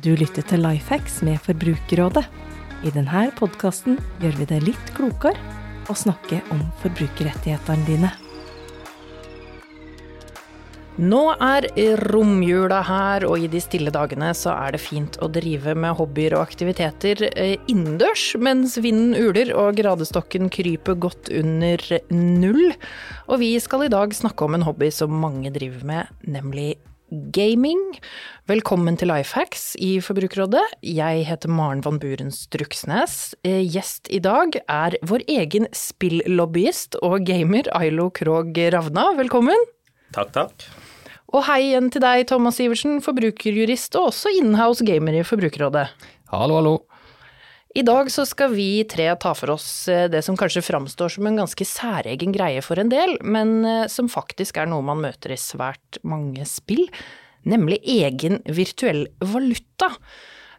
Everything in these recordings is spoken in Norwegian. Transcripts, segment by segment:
Du lytter til Lifehacks med Forbrukerrådet. I denne podkasten gjør vi det litt klokere å snakke om forbrukerrettighetene dine. Nå er romjula her, og i de stille dagene så er det fint å drive med hobbyer og aktiviteter eh, innendørs, mens vinden uler og gradestokken kryper godt under null. Og vi skal i dag snakke om en hobby som mange driver med, nemlig gaming. Velkommen til Lifehacks i Forbrukerrådet. Jeg heter Maren van Buren Struksnes. Eh, gjest i dag er vår egen spillobbyist og gamer Ailo Krog Ravna. Velkommen. Takk, takk. Og hei igjen til deg, Thomas Iversen, forbrukerjurist og også inhouse gamer i Forbrukerrådet. Hallo, hallo. I dag så skal vi tre ta for oss eh, det som kanskje framstår som en ganske særegen greie for en del, men eh, som faktisk er noe man møter i svært mange spill, nemlig egen virtuell valuta.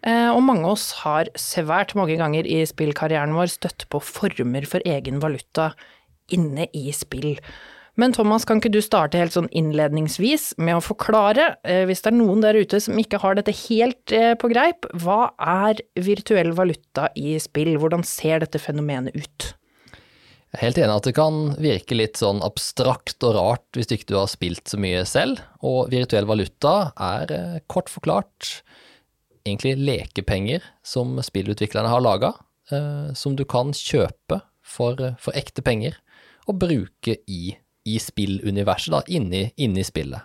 Eh, og mange av oss har svært mange ganger i spillkarrieren vår støtt på former for egen valuta inne i spill. Men Thomas, kan ikke du starte helt sånn innledningsvis med å forklare, eh, hvis det er noen der ute som ikke har dette helt eh, på greip, hva er virtuell valuta i spill? Hvordan ser dette fenomenet ut? Jeg er helt enig at det kan virke litt sånn abstrakt og rart hvis ikke du har spilt så mye selv, og virtuell valuta er eh, kort forklart egentlig lekepenger som spillutviklerne har laga, som du kan kjøpe for, for ekte penger og bruke i i spilluniverset, da, inni, inni spillet.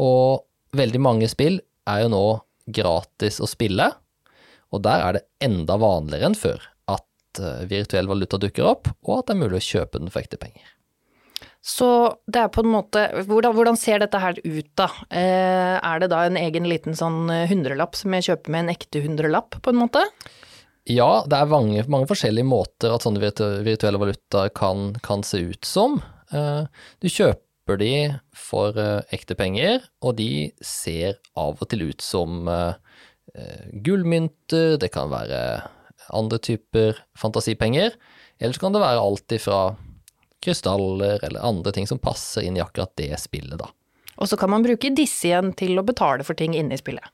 Og veldig mange spill er jo nå gratis å spille, og der er det enda vanligere enn før at uh, virtuell valuta dukker opp, og at det er mulig å kjøpe den for ekte penger. Så det er på en måte Hvordan, hvordan ser dette her ut, da? Eh, er det da en egen liten sånn hundrelapp som jeg kjøper med en ekte hundrelapp, på en måte? Ja, det er mange, mange forskjellige måter at sånne virtuelle valutaer kan, kan se ut som. Eh, du kjøper de for eh, ekte penger, og de ser av og til ut som eh, gullmynter, det kan være andre typer fantasipenger, eller så kan det være alt ifra krystaller eller andre ting som passer inn i akkurat det spillet, da. Og så kan man bruke disse igjen til å betale for ting inne i spillet.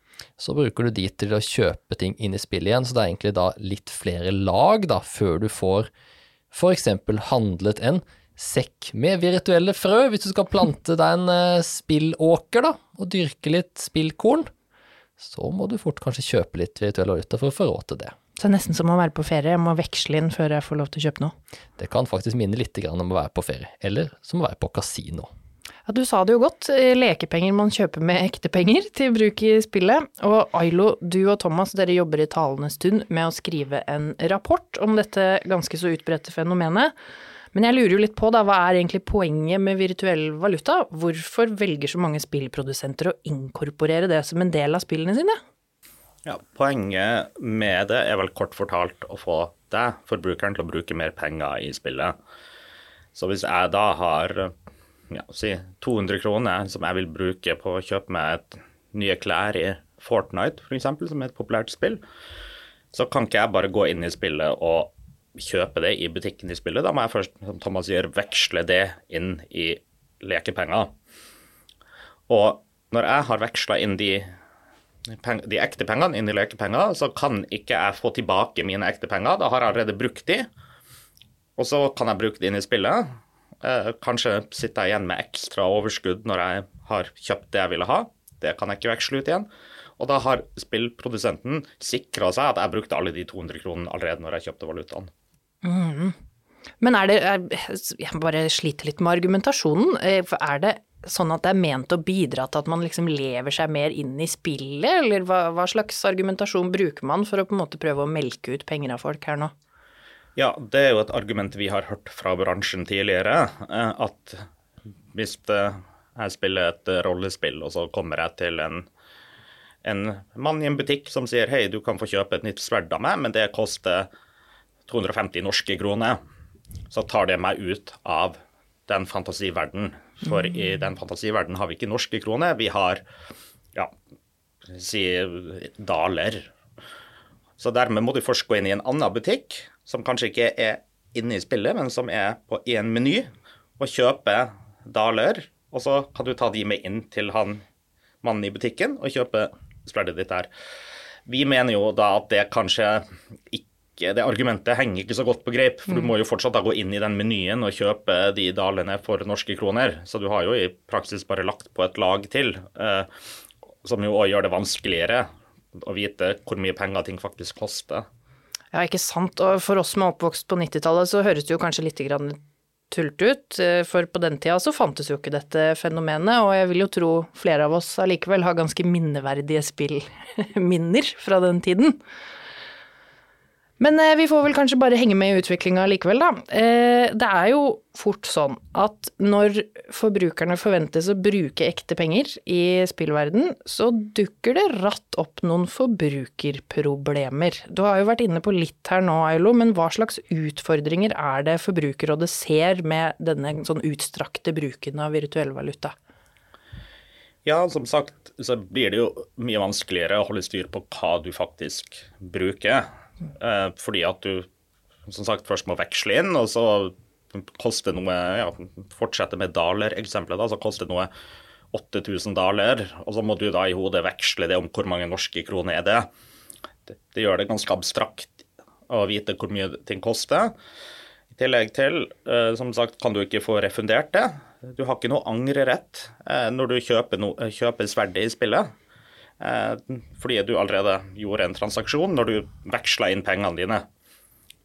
Så bruker du de til å kjøpe ting inn i spillet igjen, så det er egentlig da litt flere lag da, før du får eksempel handlet en sekk med virtuelle frø, hvis du skal plante deg en uh, spillåker, da, og dyrke litt spillkorn, så må du fort kanskje kjøpe litt virtuell valuta for å få råd til det. Så det er nesten som å være på ferie, jeg må veksle inn før jeg får lov til å kjøpe noe? Det kan faktisk minne litt om å være på ferie, eller som å være på kasino. Ja, du sa det jo godt, eh, lekepenger man kjøper med ekte penger til bruk i spillet. Og Ailo, du og Thomas, dere jobber i talende stund med å skrive en rapport om dette ganske så utbredte fenomenet. Men jeg lurer jo litt på, da, hva er egentlig poenget med virtuell valuta? Hvorfor velger så mange spillprodusenter å inkorporere det som en del av spillene sine? Ja, Poenget med det er vel kort fortalt å få deg, forbrukeren, til å bruke mer penger i spillet. Så hvis jeg da har ja, si 200 kroner som jeg vil bruke på å kjøpe meg et nye klær i Fortnite, f.eks., som er et populært spill, så kan ikke jeg bare gå inn i spillet og kjøpe det i butikken i spillet. Da må jeg først, som Thomas sier, veksle det inn i lekepenger. Og når jeg har veksla inn de, de, ekte pengene inn i lekepenger, så kan ikke jeg få tilbake mine ekte penger. Da har jeg allerede brukt de, og så kan jeg bruke de inn i spillet. Eh, kanskje sitter jeg igjen med ekstra overskudd når jeg har kjøpt det jeg ville ha. Det kan jeg ikke veksle ut igjen. Og da har spillprodusenten sikra seg at jeg brukte alle de 200 kronene allerede når jeg kjøpte valutaen. Mm. Men er det Jeg bare sliter litt med argumentasjonen. Eh, er det sånn at det er ment å bidra til at man liksom lever seg mer inn i spillet, eller hva, hva, slags argumentasjon bruker man for å på en måte prøve å melke ut penger av folk her nå? Ja, det er jo et argument vi har hørt fra bransjen tidligere, eh, at hvis jeg spiller et rollespill, og så kommer jeg til en, en mann i en butikk som sier hei, du kan få kjøpe et nytt sverd av meg, men det koster 250 norske kroner, så tar det meg ut av den fantasiverdenen. For i den fantasiverdenen har vi ikke norske kroner, vi har ja, si daler. Så dermed må du først gå inn i en annen butikk, som kanskje ikke er inne i spillet, men som er på én meny, og kjøpe daler. Og så kan du ta de med inn til han mannen i butikken og kjøpe spreddet ditt der. Vi mener jo da at det kanskje ikke det argumentet henger ikke så godt på greip. For du må jo fortsatt da gå inn i den menyen og kjøpe de dalene for norske kroner. Så du har jo i praksis bare lagt på et lag til, eh, som jo òg gjør det vanskeligere å vite hvor mye penger ting faktisk koster. Ja, ikke sant. Og for oss som er oppvokst på 90-tallet, så høres det jo kanskje litt grann tullete ut, eh, for på den tida så fantes jo ikke dette fenomenet, og jeg vil jo tro flere av oss allikevel har ganske minneverdige spillminner fra den tiden. Men eh, vi får vel kanskje bare henge med i utviklinga likevel, da. Eh, det er jo fort sånn at når forbrukerne forventes å bruke ekte penger i spillverden, så dukker det ratt opp noen forbrukerproblemer. Du har jo vært inne på litt her nå, Ailo, men hva slags utfordringer er det Forbrukerrådet ser med denne sånn utstrakte bruken av virtuell valuta? Ja, som sagt så blir det jo mye vanskeligere å holde styr på hva du faktisk bruker. Eh, fordi at du som sagt først må veksle inn, og så koster noe ja, Fortsette med daler-eksempelet, da, så koster noe 8000 daler. Og så må du da i hodet veksle det om hvor mange norske kroner er det. Det, det gjør det ganske abstrakt å vite hvor mye ting koster. I tillegg til, eh, som sagt, kan du ikke få refundert det. Du har ikke noe angrerett eh, når du kjøper, no, kjøper sverdet i spillet. Eh, fordi du allerede gjorde en transaksjon når du veksla inn pengene dine.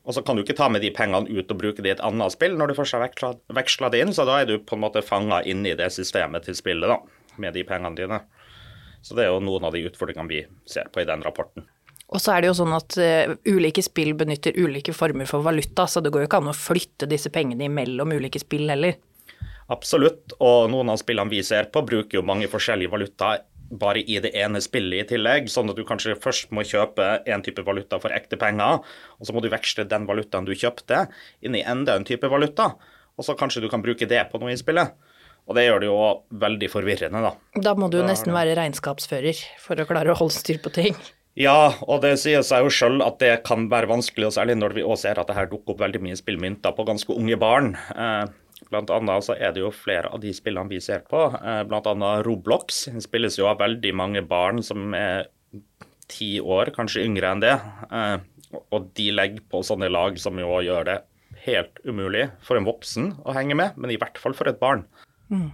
Og så kan du ikke ta med de pengene ut og bruke det i et annet spill når du først har veksla det inn, så da er du på en måte fanga inn i det systemet til spillet da, med de pengene dine. Så det er jo noen av de utfordringene vi ser på i den rapporten. Og så er det jo sånn at uh, ulike spill benytter ulike former for valuta, så det går jo ikke an å flytte disse pengene imellom ulike spill heller. Absolutt, og noen av spillene vi ser på, bruker jo mange forskjellige valutaer bare i det ene spillet i tillegg, sånn at du kanskje først må kjøpe en type valuta for ekte penger, og så må du veksle den valutaen du kjøpte, inn i enda en type valuta, og så kanskje du kan bruke det på noe i spillet. Og det gjør det jo veldig forvirrende, da. Da må du jo nesten være regnskapsfører for å klare å holde styr på ting. Ja, og det sier seg jo sjøl at det kan være vanskelig, og særlig når vi også ser at det her dukker opp veldig mye spillmynter på ganske unge barn. Eh, Blant annet så er det jo flere av de spillene vi ser på, bl.a. blant annet Roblox. Spilles jo av veldig mange barn som er ti år, kanskje yngre enn det. Eh, og de legger på sånne lag som jo gjør det helt umulig for en voksen å henge med, men i hvert fall for et barn. Mm.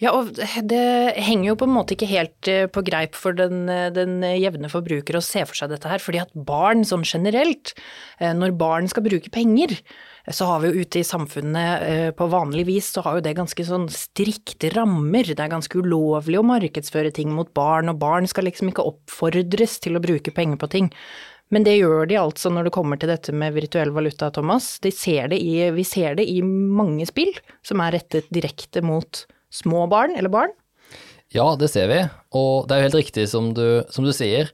Ja, og det henger jo på en måte ikke helt eh, på greip for den, den, jevne forbruker å se for seg dette her, fordi at barn sånn generelt, når barn skal bruke penger, så har vi jo ute i samfunnet eh, på vanlig vis så har jo det ganske sånn strikte rammer. Det er ganske ulovlig å markedsføre ting mot barn, og barn skal liksom ikke oppfordres til å bruke penger på ting. Men det gjør de altså når det kommer til dette med virtuell valuta, Thomas. De ser i, vi ser det i mange spill som er rettet direkte mot små barn eller barn. Ja, det ser vi, og det er jo helt riktig som du, som du sier.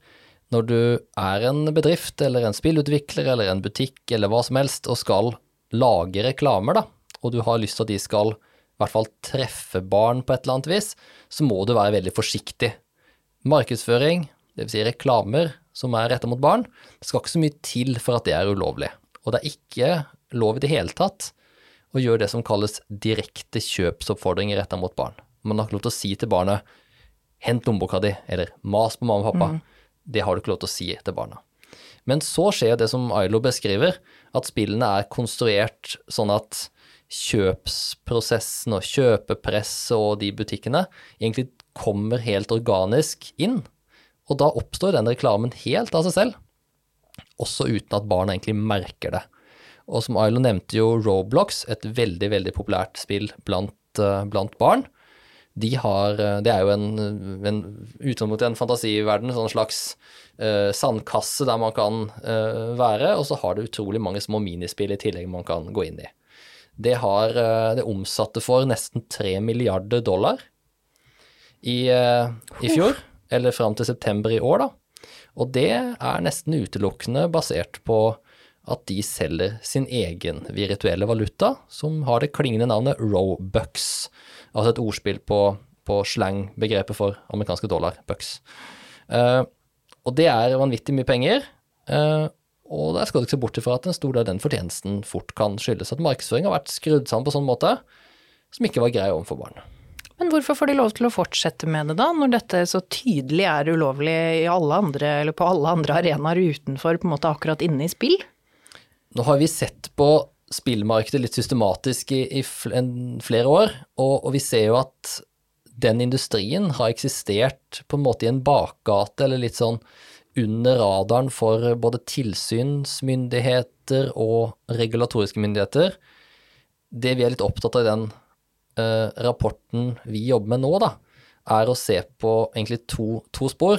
Når du er en bedrift eller en spillutvikler eller en butikk eller hva som helst og skal lager reklamer, da, og du har lyst til at de skal i hvert fall treffe barn på et eller annet vis, så må du være veldig forsiktig. Markedsføring, dvs. Si reklamer som er retta mot barn, det skal ikke så mye til for at det er ulovlig. Og det er ikke lov i det hele tatt å gjøre det som kalles direkte kjøpsoppfordringer retta mot barn. Man har ikke lov til å si til barnet 'hent lommeboka di', eller 'mas på mamma og pappa'. Mm. Det har du ikke lov til å si til barna. Men så skjer det som Ailo beskriver, at spillene er konstruert sånn at kjøpsprosessen og kjøpepresset og de butikkene egentlig kommer helt organisk inn. Og da oppstår den reklamen helt av seg selv, også uten at barna egentlig merker det. Og som Ailo nevnte jo Roblox, et veldig, veldig populært spill blant, uh, blant barn de har eh, Det er jo en, en utgangspunkt en fantasiverden, sånn slags uh, sandkasse der man kan uh, være, og så har det utrolig mange små minispill i tillegg man kan gå inn i. Det har uh, det omsatte for nesten 3 milliarder dollar i, i fjor, eller fram til september i år, da. Og det er nesten utelukkende basert på at de selger sin egen virtuelle valuta, som har det klingende navnet Robucks altså et ordspill på, på slang-begrepet for amerikanske dollar, bucks. Uh, og det er vanvittig mye penger. Uh, og der skal du ikke se bort ifra at en stor del av den fortjenesten fort kan skyldes at markedsføring har vært skrudd sammen på sånn måte som ikke var grei overfor barn. Men hvorfor får de lov til å fortsette med det da, når dette så tydelig er ulovlig i alle andre, eller på alle andre arenaer utenfor på en måte akkurat inne i spill? Nå har vi sett på spillmarkedet litt systematisk i, i flere år, og, og, vi ser jo at den industrien har eksistert på en måte i en bakgate, eller litt sånn under radaren for både tilsynsmyndigheter og regulatoriske myndigheter. Det vi er litt opptatt av i den uh, rapporten vi jobber med nå, da, er å se på egentlig to, to spor.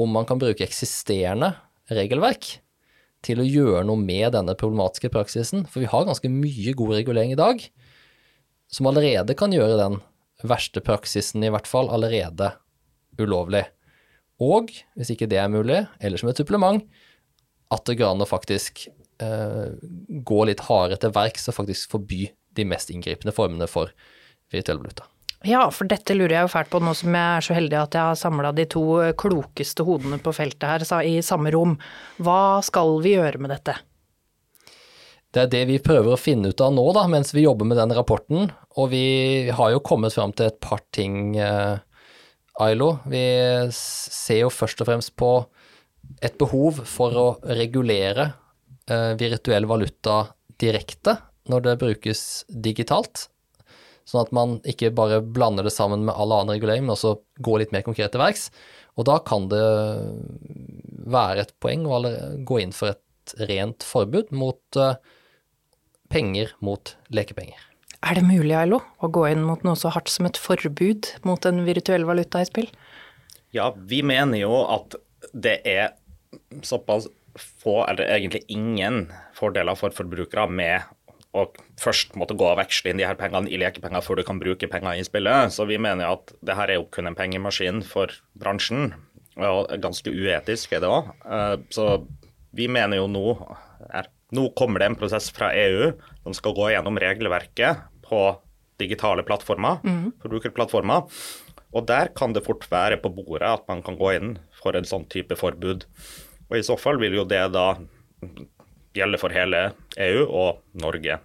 Om man kan bruke eksisterende regelverk til å gjøre noe med denne problematiske praksisen. For vi har ganske mye god regulering i dag som allerede kan gjøre den verste praksisen, i hvert fall, allerede ulovlig. Og, hvis ikke det er mulig, eller som et supplement, at det går an å faktisk eh, gå litt hardere til verks og faktisk forby de mest inngripende formene for virtuell valuta. Ja, for dette lurer jeg jo fælt på nå som jeg er så heldig at jeg har samla de to klokeste hodene på feltet her i samme rom. Hva skal vi gjøre med dette? Det er det vi prøver å finne ut av nå, da, mens vi jobber med den rapporten. Og vi har jo kommet fram til et par ting, eh, Ailo. Vi ser jo først og fremst på et behov for å regulere eh, virtuell valuta direkte når det brukes digitalt. Sånn at man ikke bare blander det sammen med all annen regulering, men også går litt mer konkret til verks. Og da kan det være et poeng å gå inn for et rent forbud mot uh, penger mot lekepenger. Er det mulig, Ailo, å gå inn mot noe så hardt som et forbud mot en virtuell valuta i spill? Ja, vi mener jo at det er såpass få, eller egentlig ingen, fordeler for forbrukere med og først måtte gå og veksle inn de her pengene i lekepenger før du kan bruke penger i spillet. Så vi mener at det her er jo kun en pengemaskin for bransjen, og ganske uetisk er det òg. Eh, så vi mener jo nå er, Nå kommer det en prosess fra EU som skal gå gjennom regelverket på digitale plattformer, mm. forbrukerplattformer. Og der kan det fort være på bordet at man kan gå inn for en sånn type forbud. Og i så fall vil jo det da gjelder for hele EU og Norge.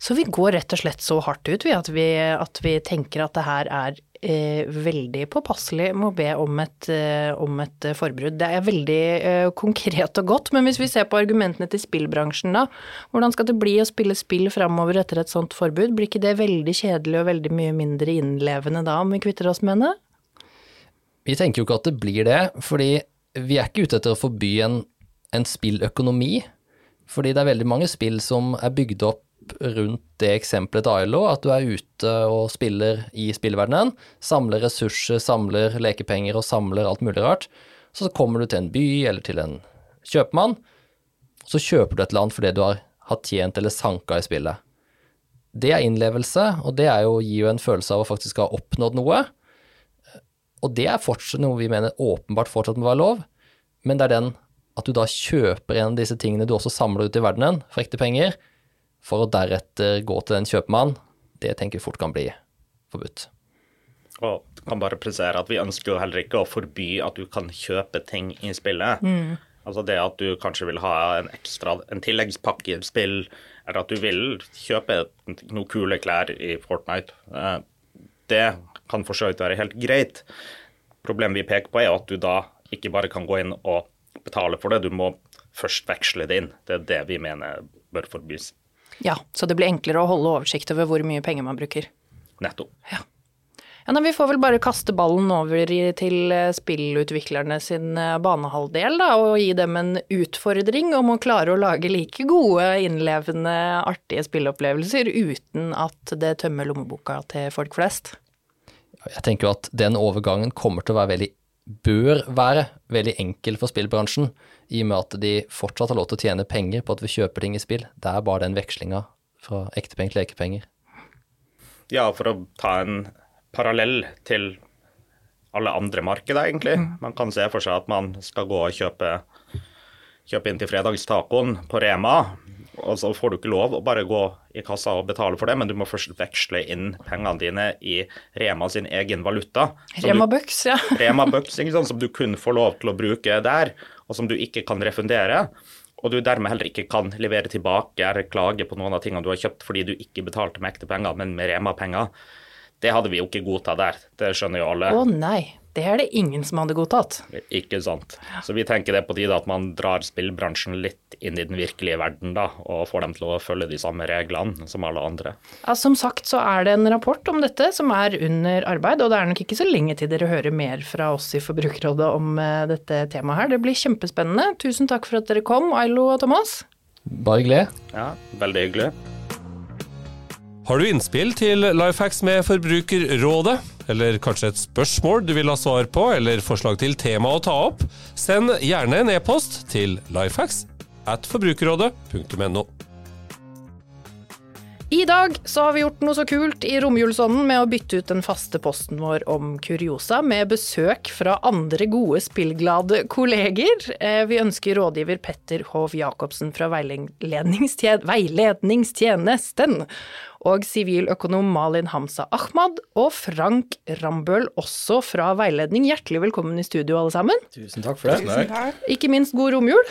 Så vi går rett og slett så hardt ut ved at vi, at vi tenker at det her er eh, veldig påpasselig med å be om et, eh, om et forbrudd. Det er veldig eh, konkret og godt, men hvis vi ser på argumentene til spillbransjen da, hvordan skal det bli å spille spill framover etter et sånt forbud? Blir ikke det veldig kjedelig og veldig mye mindre innlevende da, om vi kvitter oss med det? Vi tenker jo ikke at det blir det, fordi vi er ikke ute etter å forby en en spilløkonomi. Fordi det er veldig mange spill som er bygd opp rundt det eksempelet til Ailo, at du er ute og spiller i spillverdenen, samler ressurser, samler lekepenger og samler alt mulig rart. Så kommer du til en by eller til en kjøpmann, så kjøper du et eller annet fordi du har, har tjent eller sanka i spillet. Det er innlevelse, og det jo, gir jo en følelse av å faktisk ha oppnådd noe. Og det er fortsatt noe vi mener åpenbart fortsatt må være lov, men det er den at du da kjøper en av disse tingene du også samler ut i verdenen for ekte penger, for å deretter gå til en kjøpmann, det tenker vi fort kan bli forbudt. Og du kan bare presisere at vi ønsker jo heller ikke å forby at du kan kjøpe ting i spillet. Mm. Altså det at du kanskje vil ha en ekstra, en tilleggspakke i spill, eller at du vil kjøpe noen kule klær i Fortnite, eh, det kan for så vidt være helt greit. Problemet vi peker på er at du da ikke bare kan gå inn og betale for det. Du må først veksle det inn. Det er det vi mener bør forbys. Ja, så det blir enklere å holde oversikt over hvor mye penger man bruker. Nettopp. Ja. Ja, nei, Vi får vel bare kaste ballen over til eh, spillutviklerne sin eh, banehalvdel, da, og gi dem en utfordring om å klare å lage like gode, innlevende, artige spillopplevelser uten at det tømmer lommeboka til folk flest. Jeg tenker jo at den overgangen kommer til å være veldig bør være veldig enkel for spillbransjen, i og med at de fortsatt har lov til å tjene penger på at vi kjøper ting i spill. Det er bare den vekslinga fra ektepenger til lekepenger. Ja, for å ta en parallell til alle andre markeder, egentlig. Mm. Man kan se for seg at man skal gå og kjøpe, kjøpe inn til fredagstacoen på Rema, og så får du ikke lov å bare gå i kassa og betale for det, men du må først veksle inn pengene dine i Rema sin egen valuta. Rema Bucks, ja. Rema Bucks, ikke sant, som du kun får lov til å bruke der, og som du ikke kan refundere. Og du dermed heller ikke kan levere tilbake eller klage på noen av tingene du har kjøpt fordi du ikke betalte med ekte penger, men med Rema-penger. Det hadde vi jo ikke godtatt der, det skjønner jo alle. Å nei, det er det ingen som hadde godtatt. Ikke sant. Så vi tenker det er på tide at man drar spillbransjen litt inn i den virkelige verden, da, og får dem til å følge de samme reglene som alle andre. Ja, som sagt så er det en rapport om dette som er under arbeid, og det er nok ikke så lenge til dere hører mer fra oss i Forbrukerrådet om eh, dette temaet her. Det blir kjempespennende. Tusen takk for at dere kom, Ailo og Thomas. Bare hyggelig. Ja, veldig hyggelig. Har du innspill til Lifehacks med Forbrukerrådet? Eller kanskje et spørsmål du vil ha svar på, eller forslag til tema å ta opp? Send gjerne en e-post til lifehacks at forbrukerrådet.no. I dag så har vi gjort noe så kult i romjulsånden med å bytte ut den faste posten vår om Kuriosa med besøk fra andre gode spillglade kolleger. Eh, Vi ønsker rådgiver Petter Hov Jacobsen fra Veiledningstjenesten og siviløkonom Malin Hamza Ahmad og Frank Rambøll også fra Veiledning. Hjertelig velkommen i studio, alle sammen. Tusen takk for det. Tusen takk. Ikke minst god romjul.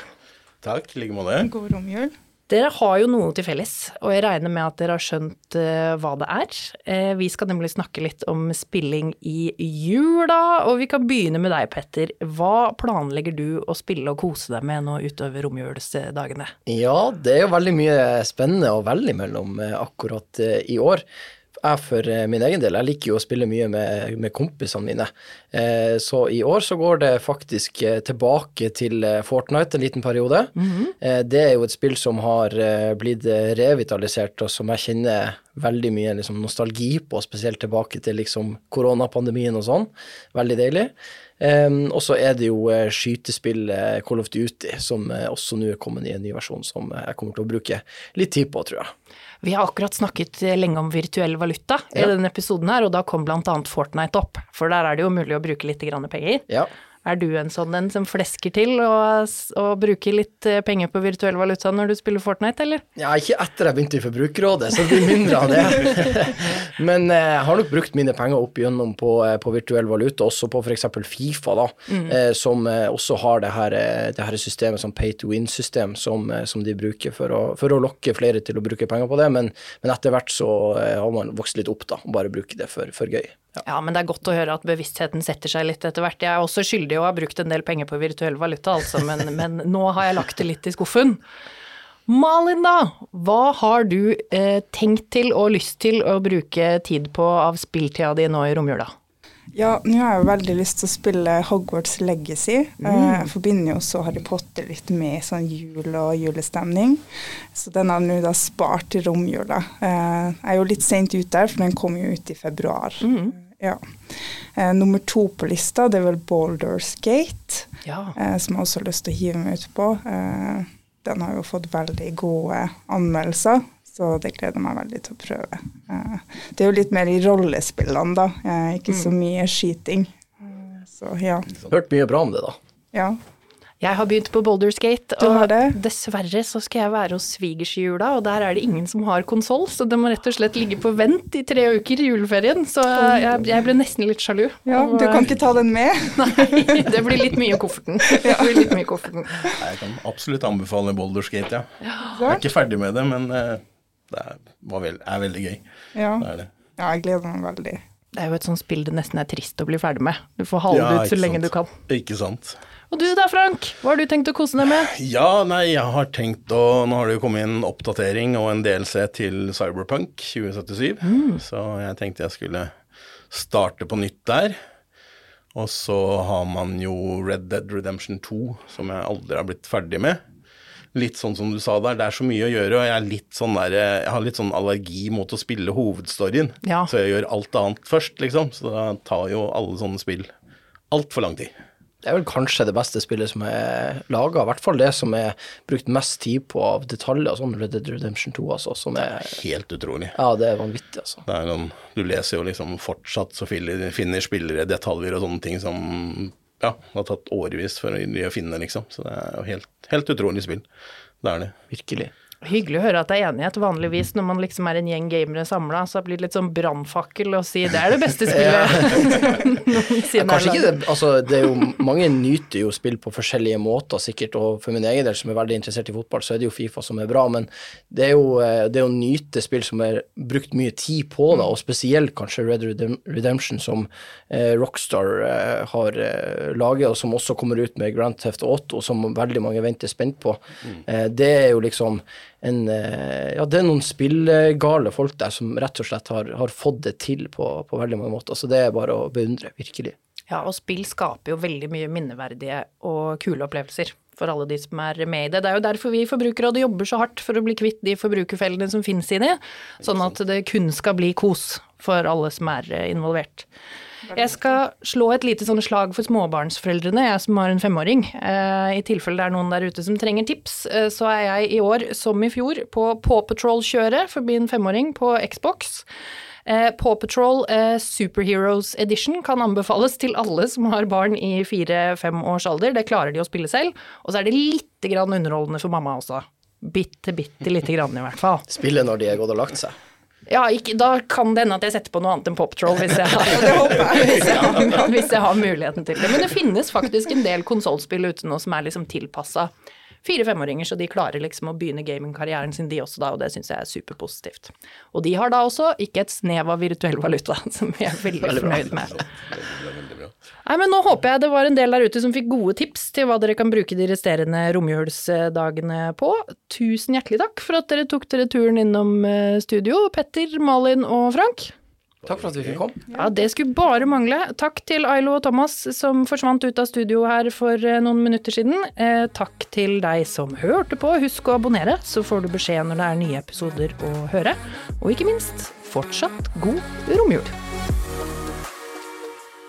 Takk, i like måte. God romjul. Dere har jo noe til felles, og jeg regner med at dere har skjønt eh, hva det er. Eh, vi skal nemlig snakke litt om spilling i jula, og vi kan begynne med deg, Petter. Hva planlegger du å spille og kose deg med nå utover romjulsdagene? Ja, det er jo veldig mye spennende å velge mellom eh, akkurat i år. Jeg for eh, min egen del, jeg liker jo å spille mye med, med kompisene mine. Eh, så i år så går det faktisk eh, tilbake til eh, Fortnite en liten periode. eh, det er jo et spill som har blitt revitalisert, og som jeg kjenner veldig mye liksom, nostalgi på, spesielt tilbake til liksom koronapandemien og sånn. Veldig deilig. Um, og så er det jo uh, skytespill uh, Call of Duty, som uh, også nå er kommet i en ny versjon som uh, jeg kommer til å bruke litt tid på, tror jeg. Vi har akkurat snakket eh, lenge om virtuell valuta i denne episoden her, og da kom annet Fortnite opp, for der er det jo mulig å bruke litt penger. Ja. Er du en sånn en som flesker til og, og bruker litt eh, penger på virtuell valuta når du spiller Fortnite, eller? ja, ikke etter jeg begynte i Forbrukerrådet, så det blir mindre av det. Men eh, jeg har nok brukt mine penger opp igjennom på, eh, på virtuell valuta, også på f.eks. Fifa, da, eh, som også har det her, det her systemet som pay to win-system, som, som de bruker for å, for å lokke flere til å bruke penger på det. Men, men etter hvert så har man vokst litt opp, da, og bare bruker det for, for gøy. Ja. Ja, men det er godt å høre at bevisstheten setter seg litt etter hvert. Jeg er også skyldig og har brukt en del penger på virtuell valuta, altså, men, men nå har jeg lagt det litt i skuffen. Malin, da. Hva har du eh, tenkt til og lyst til å bruke tid på av spilltida di nå i romjula? Ja, nå har jeg veldig lyst til å spille Hogwarts Legacy. Mm. Jeg forbinder jo også Harry Potter litt med sånn jul og julestemning. Så den har nå da spart til romjula. Eh, Jeg er jo litt sent ute der, for den kom jo ut i februar. Ja. Eh, Nummer to på lista, det er vel Boulders Gate. Ja. eh, som jeg også har lyst til å hive meg ut på. Eh, den har jo fått veldig gode anmeldelser, så det gleder jeg meg veldig til å prøve. Eh, det er jo litt mer i rollespillene, da, eh, ikke så mye skyting. Eh, så ja. Hørt mye bra om det, da. ja. Jeg har begynt på Boulders Gate, Du har og det? dessverre så skal jeg være hos svigers i jula, og der er det ingen som har konsoll, så det må rett og slett ligge på vent i tre uker i juleferien. Så jeg, jeg ble nesten litt sjalu. ja, Og, du kan ikke ta den med? Nei, det blir litt mye i kofferten. Det blir litt mye i kofferten. Jeg kan absolutt anbefale boulderskate, ja. Jeg er ikke ferdig med det, men eh, det er, var vel, er veldig gøy. Ja. Det er det. ja, jeg gleder meg veldig. Det er jo et sånt spill det nesten er trist å bli ferdig med. Du får hale Ja, ut så lenge sant. du kan. Ikke sant. Og du da, Frank? Hva har du tenkt å kose deg med? Ja, nei, jeg har tenkt å Nå har det jo kommet en oppdatering og en DLC til Cyberpunk 2077, så jeg tenkte jeg skulle starte på nytt der. Og så har man jo Red Dead Redemption 2, som jeg aldri har blitt ferdig med. Litt sånn som du sa der, det er så mye å gjøre, og jeg, er sånn der, jeg har litt sånn allergi mot å spille hovedstoryen. Ja. Så jeg gjør alt annet først, liksom. Så da tar jo alle sånne spill altfor lang tid. Det er vel kanskje det beste spillet som er laga, i hvert fall det som er brukt mest tid på av detaljer, sånn Red Dead Redemption 2, altså, som er Helt utrolig. Ja, det er vanvittig, altså. Det er noen, du leser jo liksom fortsatt så finner, spillere detaljer og sånne ting som ja, det har tatt årevis for å finne, liksom. Så det er jo helt, helt utrolig spill. Det er det. Virkelig. Hyggelig å høre at det er enighet. Vanligvis når man liksom er en gjeng gamere samla, så blir det litt sånn brannfakkel å si det er det beste spillet ja, Kanskje ikke det, altså det er jo Mange nyter jo spill på forskjellige måter, sikkert, og for min egen del, som er veldig interessert i fotball, så er det jo Fifa som er bra, men det er jo eh, det å nyte spill som er brukt mye tid på, da, og spesielt kanskje Red Redemption, som eh, Rockstar eh, har eh, laget, og som også kommer ut med Grand Theft Auto, som veldig mange venter spent på. Eh, det er jo liksom en eh, Ja, det er noen spillegale folk der som rett og slett har, har fått det til på, på veldig mange måter. Så det er bare å beundre, virkelig. Ja, og spill skaper jo veldig mye minneverdige og kule opplevelser for alle de som er med i det. Det er jo derfor vi i Forbrukerrådet jobber så hardt for å bli kvitt de forbrukerfellene som finnes i det, sånn at det kun skal bli kos for alle som er eh, involvert. Jeg skal slå et lite sånn slag for småbarnsforeldrene, jeg som har en femåring. Eh, I tilfelle det er noen der ute som trenger tips, eh, så er jeg i år, som i fjor, på Paw Patrol-kjøret for min femåring på Xbox. Eh, Paw Patrol eh, Superheroes Edition kan anbefales til alle som har barn i fire-fem års alder. Det klarer de å spille selv. Og så er det lite grann underholdende for mamma også. Bitte, bitte lite grann, i hvert fall. Spille når de er gått og lagt seg. Ja, ikke, da kan det hende at jeg setter på noe annet enn Pop Troll hvis jeg, har, hvis, jeg har, hvis jeg har muligheten til det. Men det finnes faktisk en del konsollspill ute nå som er liksom tilpassa fire-femåringer, så de klarer liksom å begynne gamingkarrieren sin de også da, og det syns jeg er superpositivt. Og de har da også ikke et snev av virtuell valuta, som vi er veldig, veldig fornøyd med. Nei, men nå håper jeg det var en del der ute som fikk gode tips til hva dere kan bruke de resterende romjulsdagene på. Tusen hjertelig takk for at dere tok dere turen innom eh, studio, Petter, Malin og Frank. Takk for at vi fikk komme. Ja, det skulle bare mangle. Takk til Ailo og Thomas som forsvant ut av studio her for eh, noen minutter siden. Eh, takk til deg som hørte på. Husk å abonnere, så får du beskjed når det er nye episoder å høre. Og ikke minst, fortsatt god romjul.